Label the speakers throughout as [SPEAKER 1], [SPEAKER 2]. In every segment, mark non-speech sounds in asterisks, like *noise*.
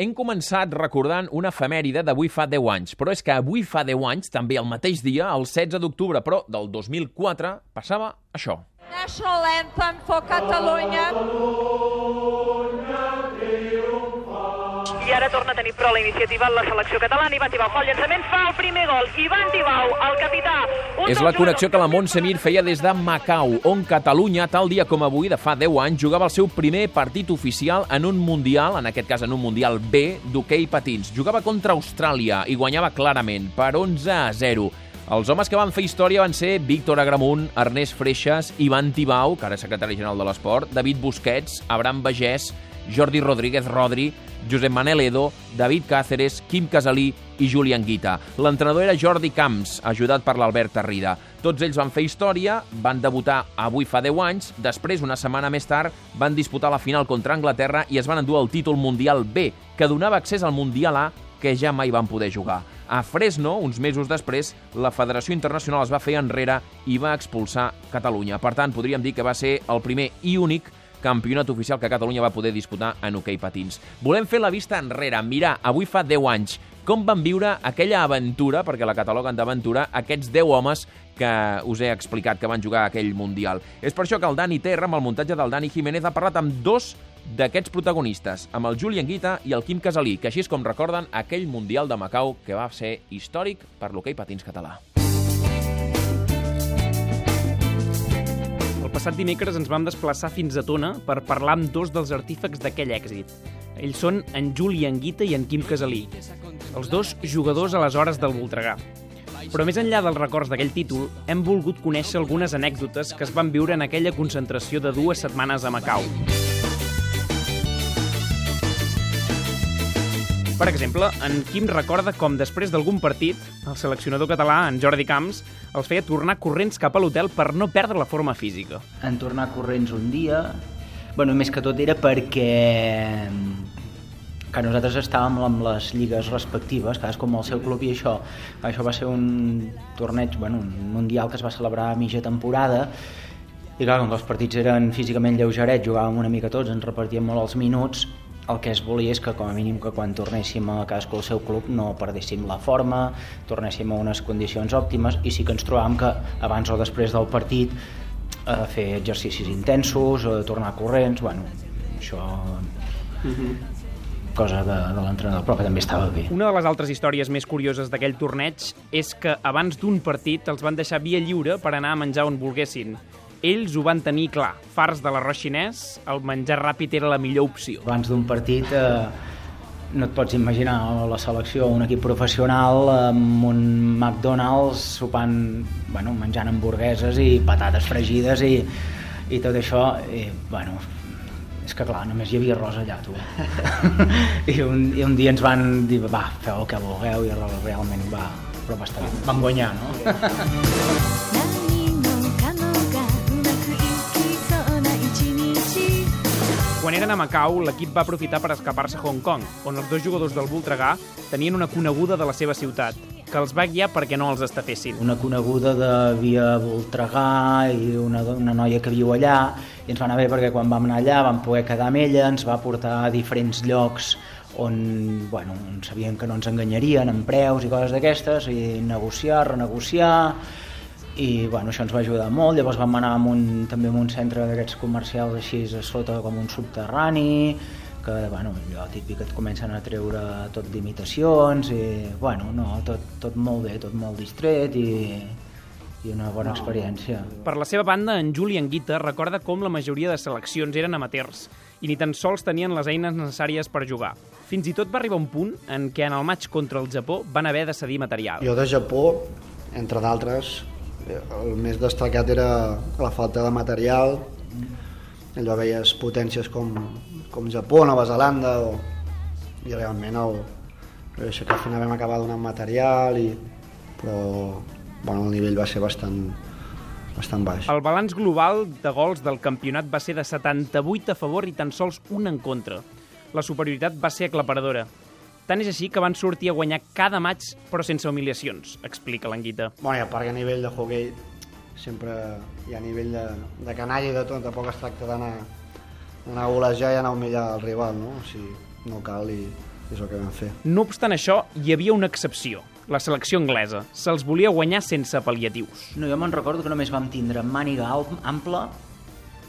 [SPEAKER 1] Hem començat recordant una efemèride d'avui fa 10 anys, però és que avui fa 10 anys, també el mateix dia, el 16 d'octubre, però del 2004, passava això.
[SPEAKER 2] National anthem for Catalonia.
[SPEAKER 3] I ara torna a tenir però la iniciativa en la selecció catalana. Ivan Tibau fa el llançament, fa el primer gol. Ivan Tibau, el capità.
[SPEAKER 1] És la connexió que la Montse Mir feia des de Macau, on Catalunya, tal dia com avui, de fa 10 anys, jugava el seu primer partit oficial en un Mundial, en aquest cas en un Mundial B, d'hoquei patins. Jugava contra Austràlia i guanyava clarament, per 11 a 0. Els homes que van fer història van ser Víctor Agramunt, Ernest Freixas, Ivan Tibau, que ara és secretari general de l'Esport, David Busquets, Abraham Bagès, Jordi Rodríguez Rodri, Josep Manel Edo, David Cáceres, Quim Casalí i Julián Guita. L'entrenador era Jordi Camps, ajudat per l'Albert Tarrida. Tots ells van fer història, van debutar avui fa 10 anys, després, una setmana més tard, van disputar la final contra Anglaterra i es van endur el títol Mundial B, que donava accés al Mundial A, que ja mai van poder jugar. A Fresno, uns mesos després, la Federació Internacional es va fer enrere i va expulsar Catalunya. Per tant, podríem dir que va ser el primer i únic campionat oficial que Catalunya va poder disputar en hoquei patins. Volem fer la vista enrere, mirar, avui fa 10 anys, com van viure aquella aventura, perquè la cataloguen d'aventura, aquests 10 homes que us he explicat que van jugar aquell Mundial. És per això que el Dani Terra, amb el muntatge del Dani Jiménez, ha parlat amb dos d'aquests protagonistes, amb el Julián Guita i el Quim Casalí, que així és com recorden aquell Mundial de Macau que va ser històric per l'hoquei patins català.
[SPEAKER 4] Passat dimecres ens vam desplaçar fins a Tona per parlar amb dos dels artífecs d'aquell èxit. Ells són en Juli Anguita i en Quim Casalí, els dos jugadors aleshores del Voltregà. Però més enllà dels records d'aquell títol, hem volgut conèixer algunes anècdotes que es van viure en aquella concentració de dues setmanes a Macau. Per exemple, en Quim recorda com després d'algun partit, el seleccionador català, en Jordi Camps, els feia tornar corrents cap a l'hotel per no perdre la forma física.
[SPEAKER 5] en tornar corrents un dia bueno, més que tot era perquè que nosaltres estàvem amb les lligues respectives, cadascú amb el seu club i això, això va ser un torneig, bueno, un mundial que es va celebrar a mitja temporada i clar, com que els partits eren físicament lleugerets, jugàvem una mica tots, ens repartíem molt els minuts, el que es volia és que com a mínim que quan tornéssim a cadascú al seu club no perdéssim la forma, tornéssim a unes condicions òptimes i sí que ens trobàvem que abans o després del partit a fer exercicis intensos, a tornar corrents, bueno, això cosa de, de l'entrenador, però que també estava bé.
[SPEAKER 4] Una de les altres històries més curioses d'aquell torneig és que abans d'un partit els van deixar via lliure per anar a menjar on volguessin. Ells ho van tenir clar. Fars de l'arròs xinès, el menjar ràpid era la millor opció.
[SPEAKER 5] Abans d'un partit eh, no et pots imaginar la selecció, un equip professional amb un McDonald's sopant, bueno, menjant hamburgueses i patates fregides i, i tot això, i, bueno, és que clar, només hi havia arròs allà, tu. *laughs* I, un, I un dia ens van dir, va, feu el que vulgueu, i realment va, però va estar bé. Vam guanyar, no? *laughs*
[SPEAKER 4] Quan eren a Macau, l'equip va aprofitar per escapar-se a Hong Kong, on els dos jugadors del Voltregà tenien una coneguda de la seva ciutat, que els va guiar perquè no els estafessin.
[SPEAKER 5] una coneguda de via Voltregà i una, una noia que viu allà i ens va anar bé perquè quan vam anar allà vam poder quedar amb ella, ens va portar a diferents llocs on, bueno, on sabíem que no ens enganyarien en preus i coses d'aquestes i negociar, renegociar i bueno, això ens va ajudar molt llavors vam anar a un, també a un centre d'aquests comercials així a sota com un subterrani que bueno, allò típic que et comencen a treure tot d'imitacions i bueno, no, tot, tot molt bé, tot molt distret i, i una bona experiència.
[SPEAKER 4] Per la seva banda, en Juli Anguita recorda com la majoria de seleccions eren amateurs i ni tan sols tenien les eines necessàries per jugar. Fins i tot va arribar un punt en què en el maig contra el Japó van haver de cedir material.
[SPEAKER 6] Jo de Japó, entre d'altres, el més destacat era la falta de material. Allò veies potències com, com Japó, Nova Zelanda, o, i realment el, això que al final vam acabar donant material, i, però bueno, el nivell va ser bastant, bastant baix.
[SPEAKER 4] El balanç global de gols del campionat va ser de 78 a favor i tan sols un en contra. La superioritat va ser aclaparadora. Tant és així que van sortir a guanyar cada maig, però sense humiliacions, explica l'Anguita.
[SPEAKER 6] Bueno, i a part que a nivell de hoquei sempre hi ha nivell de, de canalla i de tot, tampoc es tracta d'anar a golejar i anar a humillar el rival, no? O sigui, no cal i és el que vam fer.
[SPEAKER 4] No obstant això, hi havia una excepció, la selecció anglesa. Se'ls volia guanyar sense pal·liatius.
[SPEAKER 5] No, jo me'n recordo que només vam tindre màniga ampla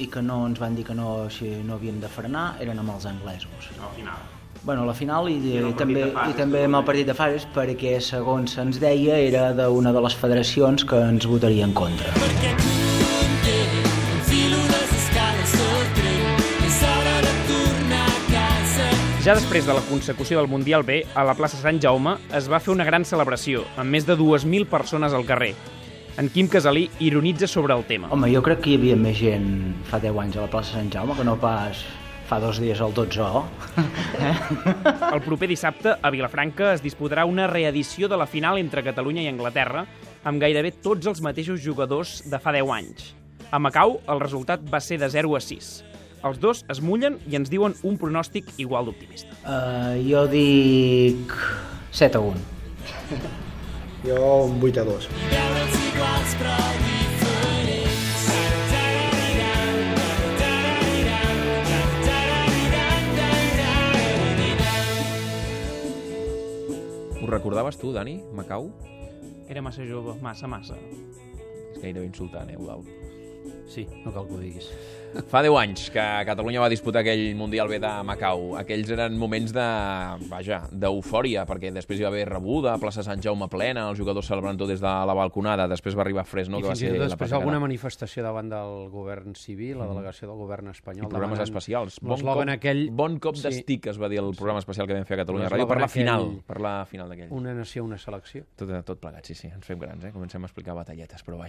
[SPEAKER 5] i que no ens van dir que no, si no havíem de frenar, eren amb els anglesos.
[SPEAKER 4] Al final.
[SPEAKER 5] Bueno, la final i,
[SPEAKER 4] I
[SPEAKER 5] i també,
[SPEAKER 4] de fases,
[SPEAKER 5] i també amb el partit de fases perquè, segons se'ns deia, era d'una de les federacions que ens votaria en contra.
[SPEAKER 4] Ja després de la consecució del Mundial B, a la plaça Sant Jaume es va fer una gran celebració, amb més de 2.000 persones al carrer. En Quim Casalí ironitza sobre el tema.
[SPEAKER 5] Home, jo crec que hi havia més gent fa 10 anys a la plaça Sant Jaume que no pas fa dos dies al 12O. Eh?
[SPEAKER 4] El proper dissabte, a Vilafranca, es disputarà una reedició de la final entre Catalunya i Anglaterra, amb gairebé tots els mateixos jugadors de fa 10 anys. A Macau, el resultat va ser de 0 a 6. Els dos es mullen i ens diuen un pronòstic igual d'optimista.
[SPEAKER 5] Uh, jo dic 7 a 1.
[SPEAKER 6] Jo un 8 a 2.
[SPEAKER 1] Recordaves tu, Dani, Macau?
[SPEAKER 4] Era massa jove, massa, massa.
[SPEAKER 1] És gairebé insultant, eh, Eudal?
[SPEAKER 7] Sí, no cal que ho diguis. *laughs*
[SPEAKER 1] Fa 10 anys que Catalunya va disputar aquell Mundial B de Macau. Aquells eren moments de, vaja, d'eufòria, perquè després hi va haver rebuda, plaça Sant Jaume plena, els jugadors celebrant tot des de la balconada, després va arribar Fresno,
[SPEAKER 7] I
[SPEAKER 1] que va ser
[SPEAKER 7] tot
[SPEAKER 1] la
[SPEAKER 7] després alguna manifestació davant del govern civil, la delegació del govern espanyol.
[SPEAKER 1] I programes especials. Bon cop,
[SPEAKER 7] aquell...
[SPEAKER 1] bon cop
[SPEAKER 7] Sí.
[SPEAKER 1] d'estic, es va dir el programa especial que vam fer a Catalunya Ràdio, per la final,
[SPEAKER 7] aquell-
[SPEAKER 1] per la final d'aquell.
[SPEAKER 7] Una nació, una selecció.
[SPEAKER 1] Tot, tot plegat, sí, sí, ens fem grans, eh? Comencem a explicar batalletes, però vaja.